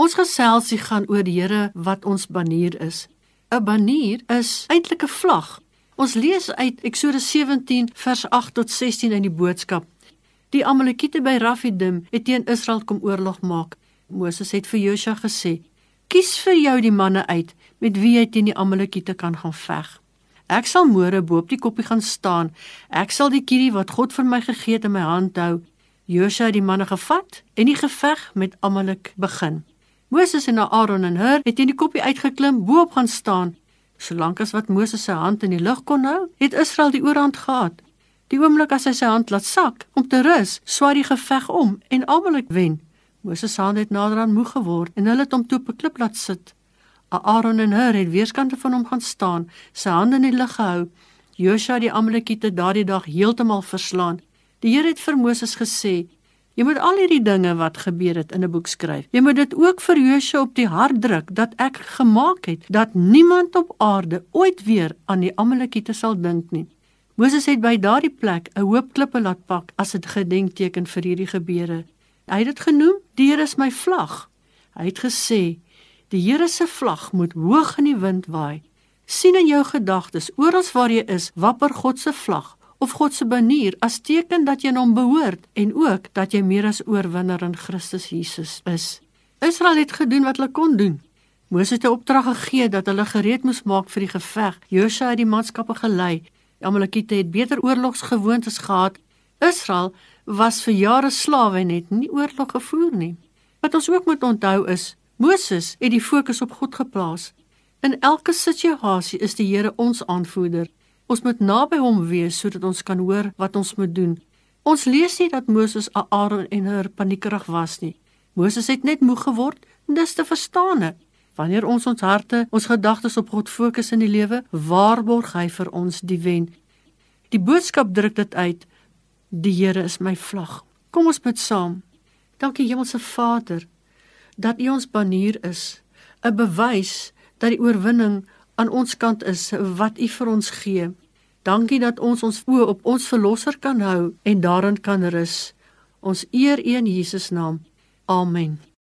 Ons geselsie gaan oor die Here wat ons banier is. 'n Banier is eintlik 'n vlag. Ons lees uit Eksodus 17 vers 8 tot 16 in die boodskap. Die Amalekiete by Rafidim het teen Israel kom oorlog maak. Moses het vir Josua gesê: "Kies vir jou die manne uit met wie jy teen die Amalekiete kan gaan veg." Ek sal môre bo op die koppie gaan staan. Ek sal die kierie wat God vir my gegee het in my hand hou. Josua het die manne gevat en die geveg met Amalek begin. Moses en Aaron en Hur het in die koppie uitgeklim, bo op gaan staan. Solank as wat Moses sy hand in die lug kon hou, het Israel die oorhand gehad. Die oomblik as hy sy hand laat sak om te rus, swaai die geveg om en Amalek wen. Moses se hand het nader aan moeg geword en hulle het hom toe op 'n klip laat sit. Aaron en Hur het weerskante van hom gaan staan, sy hande in die lug gehou. Joshua die Amalekiete daardie dag heeltemal verslaan. Die Here het vir Moses gesê: "Jy moet al hierdie dinge wat gebeur het in 'n boek skryf. Jy moet dit ook vir Joshua op die hart druk dat ek gemaak het dat niemand op aarde ooit weer aan die Amalekiete sal dink nie." Moses het by daardie plek 'n hoop klippe laat pak as 'n gedenkteken vir hierdie gebeure. Hy het dit genoem: "Die Here is my vlag." Hy het gesê: Die Here se vlag moet hoog in die wind waai. sien in jou gedagtes oral waar jy is, wapper God se vlag of God se banier as teken dat jy hom behoort en ook dat jy meer as oorwinner in Christus Jesus is. Israel het gedoen wat hulle kon doen. Moses het 'n opdrag gegee dat hulle gereed moes maak vir die geveg. Josua het die manskappe gelei. Die Amalekiete het beter oorlogsgewoontes gehad. Israel was vir jare slawe en het nie oorlog gevoer nie. Wat ons ook moet onthou is Moses het die fokus op God geplaas. In elke situasie is die Here ons aanvoerder. Ons moet naby hom wees sodat ons kan hoor wat ons moet doen. Ons lees nie dat Moses Aaron en Hur paniekerig was nie. Moses het net moeg geword dis te verstaan. Wanneer ons ons harte, ons gedagtes op God fokus in die lewe, waarborg hy vir ons die wen. Die boodskap druk dit uit: Die Here is my vlag. Kom ons bid saam. Dankie Hemelse Vader dat U ons banier is, 'n bewys dat die oorwinning aan ons kant is wat U vir ons gee. Dankie dat ons ons oë op ons verlosser kan hou en daarin kan rus. Ons eer U in Jesus naam. Amen.